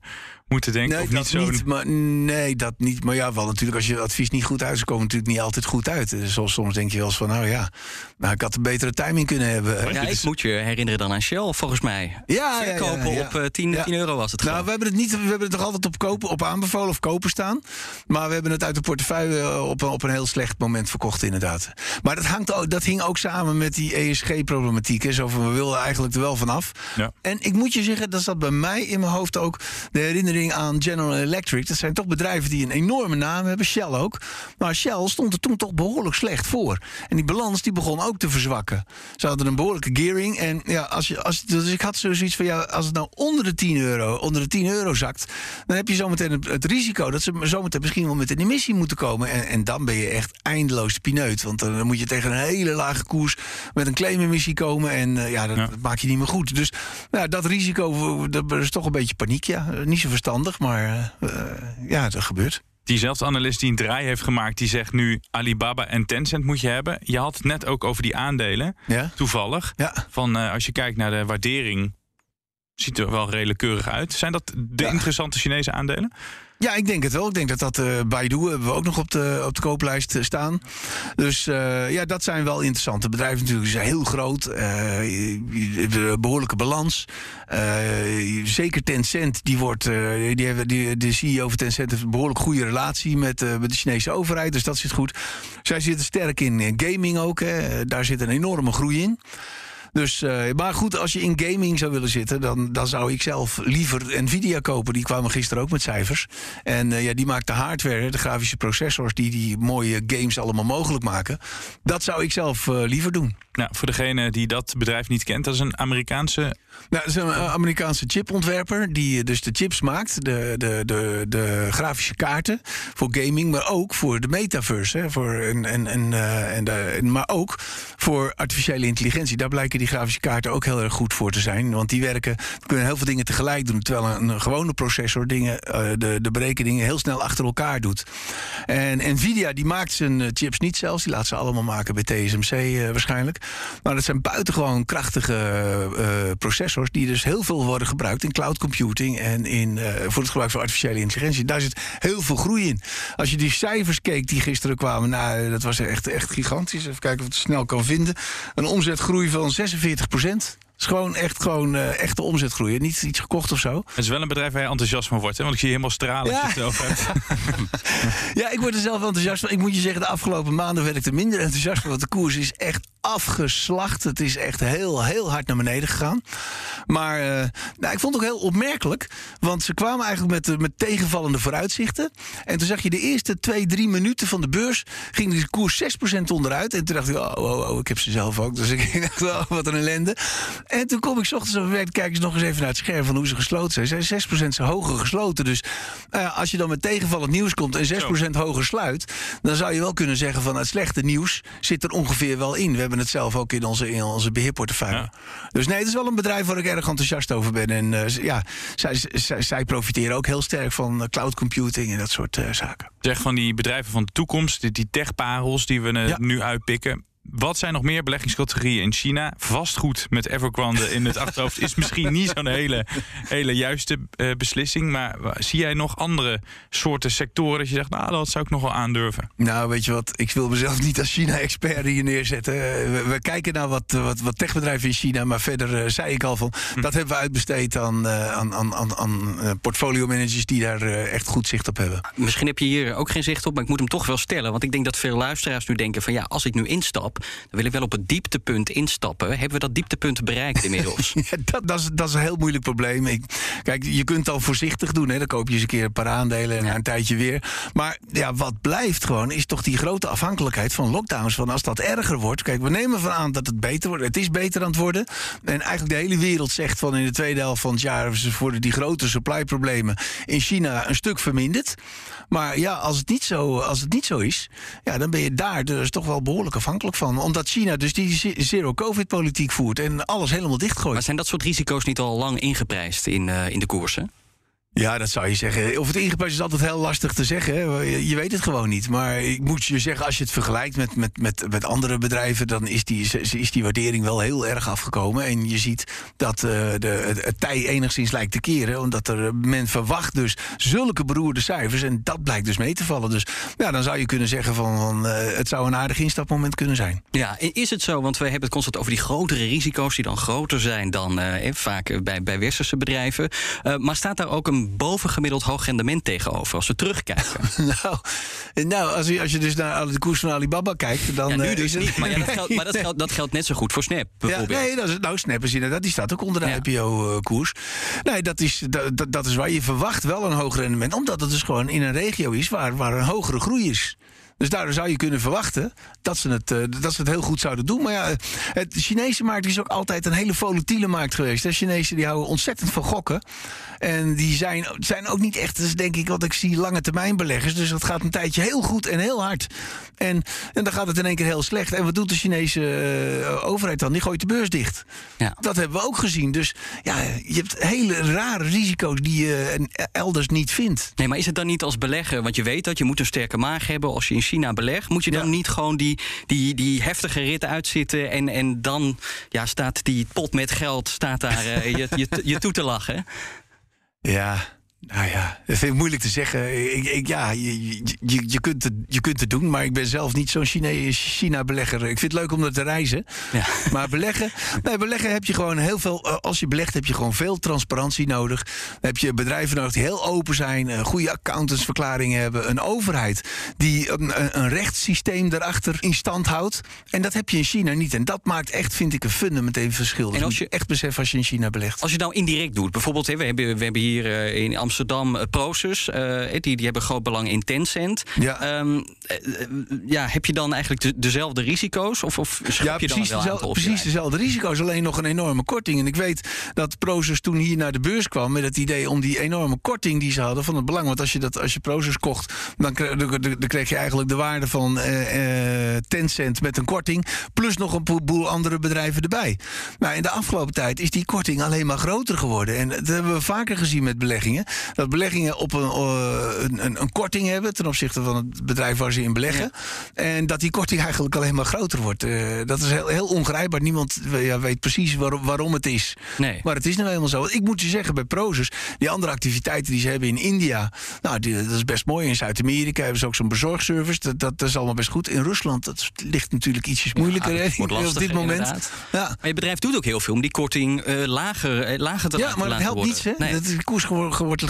B: moeten denken?
C: Nee,
B: of
C: dat
B: niet,
C: niet maar, nee, dat niet. Maar ja, wel natuurlijk, als je advies niet goed uit is, komen natuurlijk niet altijd goed uit. Dus soms denk je wel eens van, nou ja, nou, ik had een betere timing kunnen hebben.
D: Maar ja, ik moet je herinneren dan aan Shell, volgens mij.
C: Ja,
D: Verkopen
C: ja, ja,
D: op uh, 10, ja. 10 euro was het
C: Nou, we hebben het niet, we hebben het toch altijd op kopen, op aanbevolen of kopen staan. Maar we hebben het uit de portefeuille op, op een heel slecht moment verkocht, inderdaad. Maar dat, hangt ook, dat hing ook samen met die ESG-problematiek. Zo van, we wilden eigenlijk er wel vanaf.
B: Ja.
C: En ik moet je zeggen, dat zat bij mij in mijn hoofd ook de herinnering aan General Electric. Dat zijn toch bedrijven die een enorme naam hebben, Shell ook. Maar Shell stond er toen toch behoorlijk slecht voor. En die balans die begon ook te verzwakken. Ze hadden een behoorlijke gearing. En ja, als je, als, dus ik had zoiets van, ja, als het nou onder de 10 euro, onder de 10 euro zakt, dan heb je zometeen het, het risico dat ze zometeen misschien wel met een emissie moeten komen. En, en dan ben je echt eindeloos pineut. Want dan moet je tegen een hele lage koers met een claimemissie komen. En uh, ja, dat, ja. maak je niet meer goed. Dus nou, dat risico, dat is toch een beetje paniek, ja. Niet zo verstandig, maar uh, ja, dat gebeurt.
B: Diezelfde analist die een draai heeft gemaakt, die zegt nu Alibaba en Tencent moet je hebben. Je had het net ook over die aandelen,
C: ja?
B: toevallig.
C: Ja.
B: Van uh, als je kijkt naar de waardering, ziet er wel redelijk keurig uit. Zijn dat de ja. interessante Chinese aandelen?
C: Ja, ik denk het wel. Ik denk dat dat uh, Baidu hebben we ook nog op de, op de kooplijst staan. Dus uh, ja, dat zijn wel interessante bedrijven. Natuurlijk ze zijn heel groot. Uh, behoorlijke balans. zeker Tencent, die wordt, die hebben, die, de CEO van Tencent heeft een behoorlijk goede relatie met, met de Chinese overheid. Dus dat zit goed. Zij zitten sterk in gaming ook. Hè. Daar zit een enorme groei in. Dus, uh, maar goed, als je in gaming zou willen zitten, dan, dan zou ik zelf liever Nvidia kopen. Die kwamen gisteren ook met cijfers. En uh, ja, die maakt de hardware, de grafische processors, die die mooie games allemaal mogelijk maken. Dat zou ik zelf uh, liever doen.
B: Nou, voor degene die dat bedrijf niet kent, dat is een Amerikaanse.
C: Nou, dat is een Amerikaanse chipontwerper die dus de chips maakt, de, de, de, de grafische kaarten voor gaming, maar ook voor de metaverse. Hè, voor en, en, en, en maar ook voor artificiële intelligentie. Daar blijken die grafische kaarten ook heel erg goed voor te zijn. Want die werken, kunnen heel veel dingen tegelijk doen. Terwijl een, gewone processor dingen, uh, de, de berekeningen heel snel achter elkaar doet. En Nvidia die maakt zijn chips niet zelfs. Die laat ze allemaal maken bij TSMC uh, waarschijnlijk. Maar dat zijn buitengewoon krachtige processors. Die dus heel veel worden gebruikt in cloud computing. En in, voor het gebruik van artificiële intelligentie. Daar zit heel veel groei in. Als je die cijfers keek die gisteren kwamen. Nou, dat was echt, echt gigantisch. Even kijken of ik het snel kan vinden. Een omzetgroei van 46 procent. Is gewoon echt gewoon uh, echte omzetgroei. Niet iets gekocht of zo.
B: Het is wel een bedrijf waar je enthousiast van wordt. Hè? Want ik zie je helemaal stralen ja. als je het over hebt.
C: ja, ik word er zelf enthousiast van. Ik moet je zeggen, de afgelopen maanden werd ik er minder enthousiast van. Want de koers is echt afgeslacht. Het is echt heel, heel hard naar beneden gegaan. Maar uh, nou, ik vond het ook heel opmerkelijk. Want ze kwamen eigenlijk met, met tegenvallende vooruitzichten. En toen zag je de eerste twee, drie minuten van de beurs... ging de koers 6% onderuit. En toen dacht ik, oh, oh, oh, ik heb ze zelf ook. Dus ik dacht, oh, wat een ellende. En toen kom ik s ochtends op werk, kijk eens nog eens even naar het scherm van hoe ze gesloten zijn. Ze zijn 6% hoger gesloten. Dus uh, als je dan met tegenvallend nieuws komt en 6% hoger sluit, dan zou je wel kunnen zeggen van het slechte nieuws zit er ongeveer wel in. We hebben het zelf ook in onze, in onze beheerportefeuille. Dus nee, het is wel een bedrijf waar ik erg enthousiast over ben. En uh, ja, zij, zij, zij, profiteren ook heel sterk van cloud computing en dat soort uh, zaken.
B: Zeg van die bedrijven van de toekomst, die, die techparels die we ja. nu uitpikken. Wat zijn nog meer beleggingscategorieën in China? Vastgoed met Evergrande in het achterhoofd is misschien niet zo'n hele, hele juiste uh, beslissing. Maar zie jij nog andere soorten sectoren dat je zegt, nou, dat zou ik nog wel aandurven?
C: Nou, weet je wat, ik wil mezelf niet als China-expert hier neerzetten. We, we, kijken naar wat, wat, wat techbedrijven in China, maar verder uh, zei ik al van, hm. dat hebben we uitbesteed aan, uh, aan, aan, aan, aan portfolio managers die daar echt goed zicht op hebben.
D: Misschien heb je hier ook geen zicht op, maar ik moet hem toch wel stellen. Want ik denk dat veel luisteraars nu denken van, ja, als ik nu instap dan wil ik wel op het dieptepunt instappen. Hebben we dat dieptepunt bereikt inmiddels?
C: ja, dat, dat, is, dat is een heel moeilijk probleem. Ik, kijk, je kunt al voorzichtig doen. Hè? Dan koop je eens een keer een paar aandelen en een tijdje weer. Maar ja, wat blijft gewoon is toch die grote afhankelijkheid van lockdowns. Van als dat erger wordt. Kijk, we nemen van aan dat het beter wordt. Het is beter aan het worden. En eigenlijk de hele wereld zegt van in de tweede helft van het jaar worden die grote supply-problemen in China een stuk verminderd. Maar ja, als het niet zo, als het niet zo is, ja, dan ben je daar dus toch wel behoorlijk afhankelijk van. Omdat China dus die zero-covid-politiek voert en alles helemaal dichtgooit.
D: Maar zijn dat soort risico's niet al lang ingeprijsd in, uh, in de koersen?
C: Ja, dat zou je zeggen. Of het ingepast is altijd heel lastig te zeggen. Je weet het gewoon niet. Maar ik moet je zeggen, als je het vergelijkt met, met, met, met andere bedrijven, dan is die, is die waardering wel heel erg afgekomen. En je ziet dat uh, de, het tij enigszins lijkt te keren. Omdat er, men verwacht dus zulke beroerde cijfers. En dat blijkt dus mee te vallen. Dus ja, dan zou je kunnen zeggen van, uh, het zou een aardig instapmoment kunnen zijn.
D: Ja, is het zo? Want we hebben het constant over die grotere risico's die dan groter zijn dan vaak bij, bij westerse bedrijven. maar staat daar ook een bovengemiddeld hoog rendement tegenover als we terugkijken?
C: nou, nou als, je, als je dus naar de koers van Alibaba kijkt, dan. Ja,
D: nu dus niet. Maar, ja, dat, geldt, maar dat, geldt, dat geldt net zo goed voor Snap. Bijvoorbeeld.
C: Ja, nee, dat is, nou, Snap is inderdaad, die staat ook onder de IPO-koers. Nee, dat is, dat, dat is waar je verwacht wel een hoog rendement, omdat het dus gewoon in een regio is waar, waar een hogere groei is. Dus daardoor zou je kunnen verwachten dat ze, het, uh, dat ze het heel goed zouden doen. Maar ja, het Chinese markt is ook altijd een hele volatiele markt geweest. De Chinezen die houden ontzettend van gokken. En die zijn, zijn ook niet echt, dus denk ik, wat ik zie, lange termijn beleggers. Dus dat gaat een tijdje heel goed en heel hard. En, en dan gaat het in één keer heel slecht. En wat doet de Chinese uh, overheid dan? Die gooit de beurs dicht. Ja. Dat hebben we ook gezien. Dus ja, je hebt hele rare risico's die je elders niet vindt.
D: Nee, maar is het dan niet als belegger? Want je weet dat je moet een sterke maag hebben als je in China belegt. Moet je dan ja. niet gewoon die, die, die heftige ritten uitzitten en, en dan ja, staat die pot met geld staat daar uh, je, je, je toe te lachen?
C: Ja, nou ja, dat vind ik moeilijk te zeggen. Ik, ik, ja, je, je, je, kunt het, je kunt het doen, maar ik ben zelf niet zo'n China-belegger. Ik vind het leuk om er te reizen. Ja. Maar beleggen, nee, beleggen heb je gewoon heel veel. Eh, als je belegt, heb je gewoon veel transparantie nodig. Dan heb je bedrijven nodig die heel open zijn, eh, goede accountantsverklaringen hebben, een overheid die een, een rechtssysteem erachter in stand houdt. En dat heb je in China niet. En dat maakt echt, vind ik, een fundamenteel verschil. en als je echt beseft als je in China belegt.
D: Als je nou indirect doet, bijvoorbeeld, we hebben, we hebben hier uh, in Amsterdam Amsterdam uh, Proces. Uh, die, die hebben groot belang in Tencent. Ja, um, ja heb je dan eigenlijk de, dezelfde risico's? Of, of
C: ja,
D: je
C: precies,
D: dan
C: dezelfde, precies dezelfde risico's. Alleen nog een enorme korting. En ik weet dat Proces toen hier naar de beurs kwam met het idee om die enorme korting die ze hadden van het belang. Want als je, dat, als je Proces kocht, dan, dan, kreeg je eigenlijk de waarde van uh, Tencent met een korting. Plus nog een boel andere bedrijven erbij. Maar in de afgelopen tijd is die korting alleen maar groter geworden. En dat hebben we vaker gezien met beleggingen dat beleggingen op een, een, een, een, korting hebben ten opzichte van het bedrijf waar ze in beleggen. En dat die korting eigenlijk alleen maar groter wordt. dat is heel, heel ongrijpbaar. Niemand ja, weet precies waarom, waarom het is. Nee. Maar het is nou helemaal zo. Ik moet je zeggen, bij Prozus, die andere activiteiten die ze hebben in India, nou, die, dat is best mooi. In Zuid-Amerika hebben ze ook zo'n bezorgservice. Dat, dat, is allemaal best goed. In Rusland, dat ligt natuurlijk ietsjes moeilijker ja,
D: op dit moment. Ja. Maar je bedrijf doet ook heel veel om die korting uh, lager, lager te
C: ja, maar dat helpt niets. Hè? Nee. de koers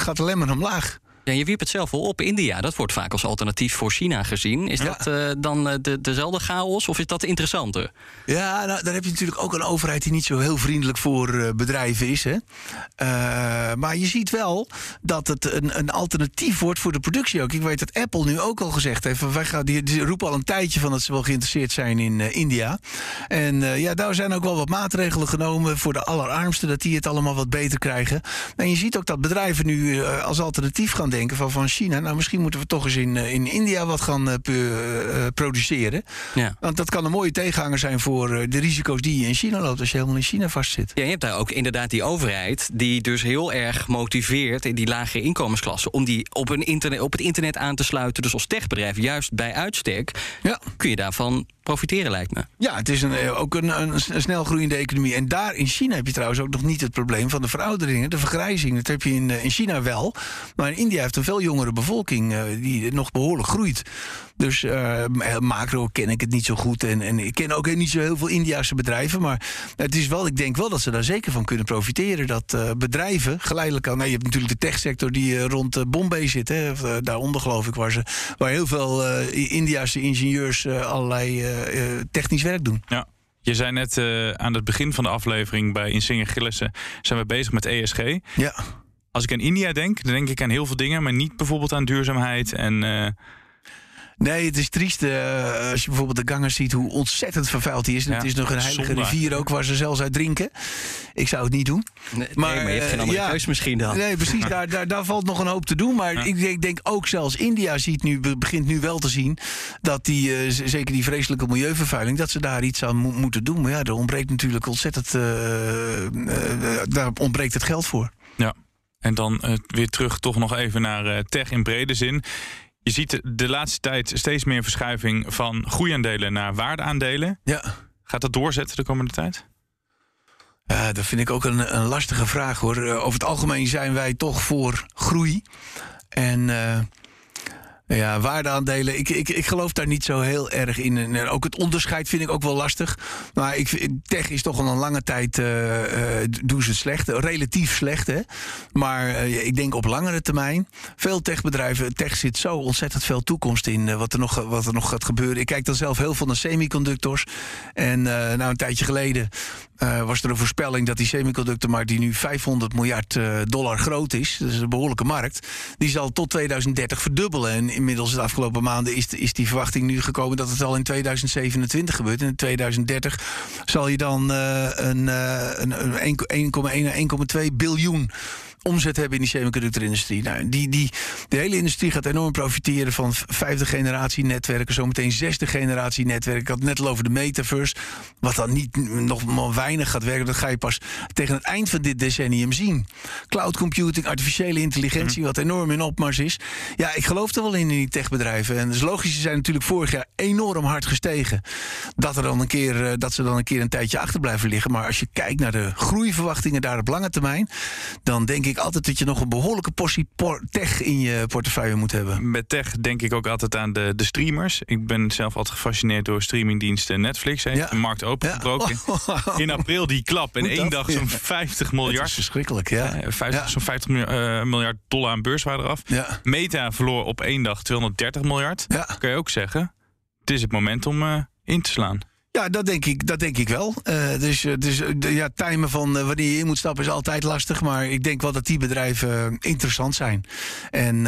C: gaat alleen maar omlaag.
D: Ja, je wierp het zelf al op. India, dat wordt vaak als alternatief voor China gezien. Is dat uh, dan uh, de, dezelfde chaos of is dat interessanter?
C: Ja, nou, dan heb je natuurlijk ook een overheid die niet zo heel vriendelijk voor uh, bedrijven is. Hè? maar je ziet wel dat het een, een, alternatief wordt voor de productie ook. Ik weet dat Apple nu ook al gezegd heeft... Wij gaan, die, die roepen al een tijdje van dat ze wel geïnteresseerd zijn in India. En ja, daar zijn ook wel wat maatregelen genomen voor de allerarmsten... dat die het allemaal wat beter krijgen. En je ziet ook dat bedrijven nu als alternatief gaan denken van, van China. Nou, misschien moeten we toch eens in, eh, in India wat gaan uh, produceren. Ja. Want dat kan een mooie tegenhanger zijn voor de risico's die je in China loopt als je helemaal in China vastzit.
D: Ja, je hebt daar ook inderdaad die overheid die dus heel erg motiveert in die lagere inkomensklassen om die op, een internet, op het internet aan te sluiten. Dus als techbedrijf, juist bij uitstek, ja. kun je daarvan profiteren, lijkt me.
C: Ja, het is een, eh, ook een, een, snel groeiende economie. En daar in China heb je trouwens ook nog niet het probleem van de verouderingen, de vergrijzing. Dat heb je in, eh, in China wel. Maar in India heeft een veel jongere bevolking uh, die nog behoorlijk groeit. Dus uh, macro ken ik het niet zo goed. En, en ik ken ook niet zo heel veel Indiase bedrijven. Maar het is wel, ik denk wel dat ze daar zeker van kunnen profiteren. Dat uh, bedrijven geleidelijk aan. Nou, je hebt natuurlijk de techsector die uh, rond Bombay zit. Hè, daaronder geloof ik, waar, ze, waar heel veel Indiase ingenieurs allerlei technisch werk doen.
B: Ja. Je zei net aan het begin van de aflevering bij Insinger Gillissen... zijn we bezig met ESG.
C: Ja.
B: Als ik aan India denk, dan denk ik aan heel veel dingen... maar niet bijvoorbeeld aan duurzaamheid en
C: Nee, het is triest uh, als je bijvoorbeeld de Ganges ziet hoe ontzettend vervuild die is. En het is nog een heilige rivier ook waar ze zelfs uit drinken. Ik zou het niet doen.
D: Nee, maar, nee, maar je hebt geen eh, andere ja, keus misschien dan.
C: Nee, precies. daar, daar, daar valt nog een hoop te doen. Maar ik, ik, denk ook zelfs India ziet nu, begint nu wel te zien... dat die, uh, zeker die vreselijke milieuvervuiling... dat ze daar iets aan mo moeten doen. Maar ja, er ontbreekt natuurlijk ontzettend... daar ontbreekt het geld voor.
B: Ja. En dan weer terug toch nog even naar tech in brede zin. Je ziet de laatste tijd steeds meer verschuiving van groeiaandelen naar waardeaandelen.
C: Ja.
B: Gaat dat doorzetten de komende tijd?
C: Dat vind ik ook een, een lastige vraag hoor. Eh, over het algemeen zijn wij toch voor groei. En uh, ja, waardeaandelen. Ik, ik, ik geloof daar niet zo heel erg in. En ook het onderscheid vind ik ook wel lastig. Maar ik, tech is toch al een lange tijd. Uh, doen ze het slecht. Relatief slecht, hè. Maar ik denk op langere termijn. Veel techbedrijven. Tech zit zo ontzettend veel toekomst in. wat, er nog, wat er nog gaat gebeuren. Ik kijk dan zelf heel veel naar semiconductors. En nou, een tijdje geleden uh, was er een voorspelling dat die semiconductormarkt, die nu 500 miljard uh, dollar groot is, dat is een behoorlijke markt, die zal tot 2030 verdubbelen. En inmiddels de afgelopen maanden is, is die verwachting nu gekomen dat het al in 2027 gebeurt. En in 2030 zal je dan uh, een, een 1,1 1,2 biljoen omzet hebben in die semiconductorindustrie. Nou, die, die, de hele industrie gaat enorm profiteren van vijfde generatie netwerken, zometeen zesde generatie netwerken. Ik had het net al over de metaverse, wat dan niet nog maar weinig gaat werken. Dat ga je pas tegen het eind van dit decennium zien. Cloud computing, artificiële intelligentie, mhm. wat enorm in opmars is. Ja, ik geloof er wel in in die techbedrijven. En dus logisch, ze zijn natuurlijk vorig jaar enorm hard gestegen. Dat, er dan een keer, eh, dat ze dan een keer een tijdje achter blijven liggen. Maar als je kijkt naar de groeiverwachtingen daar op lange termijn, dan denk ik ik altijd dat je nog een behoorlijke portie tech in je portefeuille moet hebben.
B: Met tech denk ik ook altijd aan de, de streamers. Ik ben zelf altijd gefascineerd door streamingdiensten. Netflix heeft ja. de markt opengebroken. Ja. In april die klap. In één dag zo'n 50 miljard. Dat is
C: verschrikkelijk, ja.
B: 50, Zo'n 50 miljard, miljard dollar aan beurswaarde af. Meta verloor op één dag 230 miljard. Kan je ook zeggen. Het is het moment om uh, in te slaan.
C: Ja, dat denk ik, dat denk ik wel. Uh, dus dus ja, timen van uh, wanneer je in moet stappen is altijd lastig. Maar ik denk wel dat die bedrijven interessant zijn. En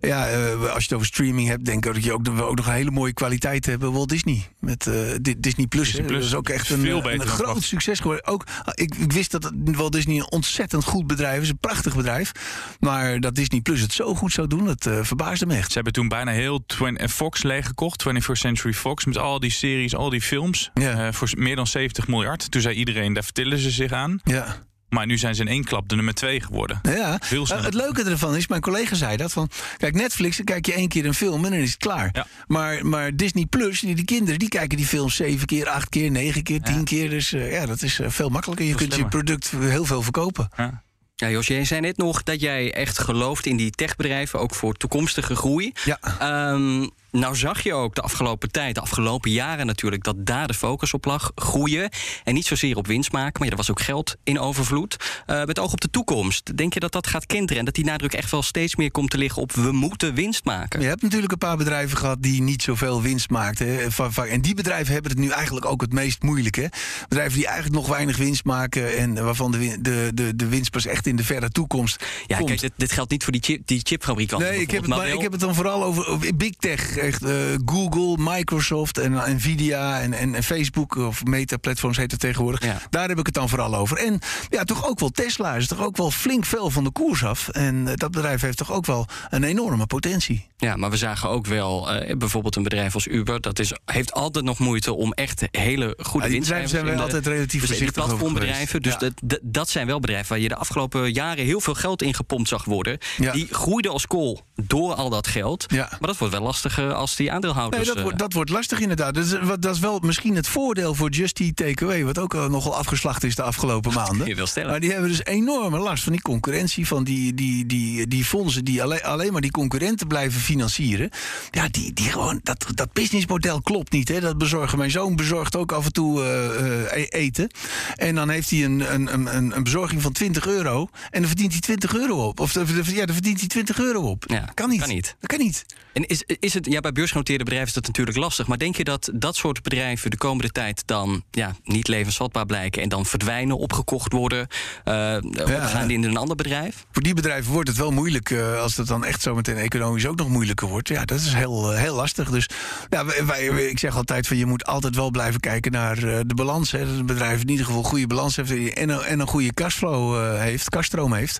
C: ja, als je het over streaming hebt, denk ik dat je ook, ook nog een hele mooie kwaliteit hebben. Walt Disney. Met Disney Plus. Disney Plus. Dat is ook echt een, een, groot succes geworden. Ook, ik, ik, wist dat Walt Disney een ontzettend goed bedrijf is. Een prachtig bedrijf. Maar dat Disney Plus het zo goed zou doen, dat verbaasde me echt.
B: Ze hebben toen bijna heel Fox leeggekocht. 21st Century Fox. Met al die series, al die films. Ja. Uh, voor meer dan 70 miljard. Toen zei iedereen, daar vertillen ze zich aan.
C: Ja.
B: Maar nu zijn ze in één klap de nummer twee geworden.
C: Ja,
B: Veel sneller.
C: het leuke ervan is, mijn collega zei dat van... Kijk, Netflix, dan kijk je één keer een film en dan is het klaar.
B: Ja.
C: Maar, maar Disney Plus, die, die kinderen, die kijken die films zeven keer, acht keer, negen keer, tien keer. Dus eh, ja, dat is eh, veel makkelijker. Je
B: Veel
C: kunt je product heel veel verkopen.
B: Ja.
D: Ja, Jos, jij zei net nog dat jij echt gelooft in die techbedrijven, ook voor toekomstige groei.
C: Ja.
D: Ehm, nou zag je ook de afgelopen tijd, de afgelopen jaren natuurlijk, dat daar de focus op lag. Groeien. En niet zozeer op winst maken, maar ja, er was ook geld in overvloed. Eh, met oog op de toekomst. Denk je dat dat gaat kenteren en dat die nadruk echt wel steeds meer komt te liggen op we moeten winst maken?
C: Je hebt natuurlijk een paar bedrijven gehad die niet zoveel winst maakten. van- En die bedrijven hebben het nu eigenlijk ook het meest moeilijk. Hè? Bedrijven die eigenlijk nog weinig winst maken en waarvan de, de, de, de winst pas echt in de verre toekomst
D: Ja,
C: komt.
D: kijk, dit, dit geldt niet voor die, chip, die chipfabrikanten.
C: Nee, ik heb, het, maar ik heb het dan vooral over, over big tech. Echt, eh, Google, Microsoft en eh, Nvidia en, en, en Facebook of Meta-platforms heet het tegenwoordig.
D: Ja.
C: Daar heb ik het dan vooral over. En ja, toch ook wel Tesla is toch ook wel flink veel van de koers af. En eh, dat bedrijf heeft toch ook wel een enorme potentie.
D: Ja, maar we zagen ook wel bijvoorbeeld een bedrijf als Uber. Dat is, heeft altijd nog moeite om echt hele goede
C: Ja,
D: winstcijfers
C: bedrijven zijn wij
D: de-
C: altijd relatief
D: dus
C: voorzichtig
D: platformbedrijven. Dus dat, dat, dat zijn wel bedrijven waar je de afgelopen jaren heel veel geld in gepompt zag worden.
C: Ja.
D: Die groeiden als kool door al dat geld.
C: Ja.
D: Maar dat wordt wel lastiger als die aandeelhouders.
C: Nee, dat,
D: eh,
C: wordt, dat wordt lastig inderdaad. Dat is, wat- dat is wel misschien het voordeel voor Just Eat Takeaway... wat ook al nogal afgeslacht is de afgelopen maanden.
D: je wel stellen.
C: Maar die hebben dus enorme last van die concurrentie... van die, die, die, die fondsen die alleen, alleen maar die concurrenten blijven financieren. Ja, die, die gewoon, dat, dat businessmodel klopt niet. Hè? Dat bezorgen. Mijn zoon bezorgt ook af en toe eh, eh, eten. En dan heeft hij een, een, een, een bezorging van 20 euro... en dan verdient hij 20 euro op. Of eh, ja, dan verdient hij 20 euro op.
D: Ja,
C: kan niet.
D: kan niet.
C: Dat kan niet.
D: En is, is het, ja, bij beursgenoteerde bedrijven is dat natuurlijk lastig. Maar denk je dat dat soort bedrijven de komende tijd dan ja, niet levensvatbaar blijken en dan verdwijnen, opgekocht worden? eh of gaan die in een ander bedrijf?
C: Voor die bedrijven wordt het wel moeilijk eh, als het dan echt zometeen economisch ook nog moeilijker wordt. Ja, dat is heel, eh, heel lastig. Dus ja, wij, wij- ik zeg altijd van je moet altijd wel blijven kijken naar de balans. Hè, dat een bedrijf in ieder geval een goede balans heeft en een, en een goede cashflow heeft, kaststroom heeft.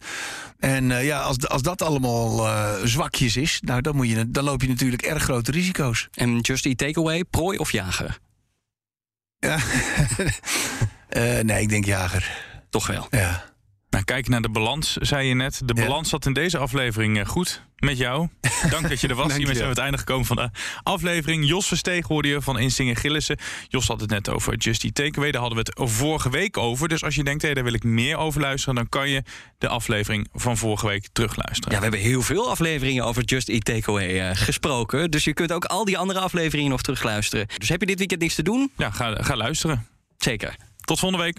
C: En ja, als, als dat allemaal eh, zwakjes is, nou, dan, moet je, dan loop je natuurlijk erg grote risico's.
D: En Just Eat Takeaway, prooi of jager?
C: Ja. Eh, nee, ik denk jager.
D: Toch wel.
C: Ja.
B: Nou, kijk naar de balans, zei je net. De
C: Ja.
B: balans zat in deze aflevering eh, goed met jou. Dank dat je er was. Hiermee zijn we aan het einde gekomen van de aflevering. Jos Versteeg hoorde je van Insingen Gillissen. Jos had het net over Just Eat Takeaway. Daar hadden we het vorige week over. Dus als je denkt, hé, daar wil ik meer over luisteren... dan kan je de aflevering van vorige week terugluisteren.
D: Ja, we hebben heel veel afleveringen over Just Eat Takeaway eh, gesproken. Dus je kunt ook al die andere afleveringen nog terugluisteren. Dus heb je dit weekend niks te doen?
B: Ja, ga, ga luisteren.
D: Zeker.
B: Tot volgende week.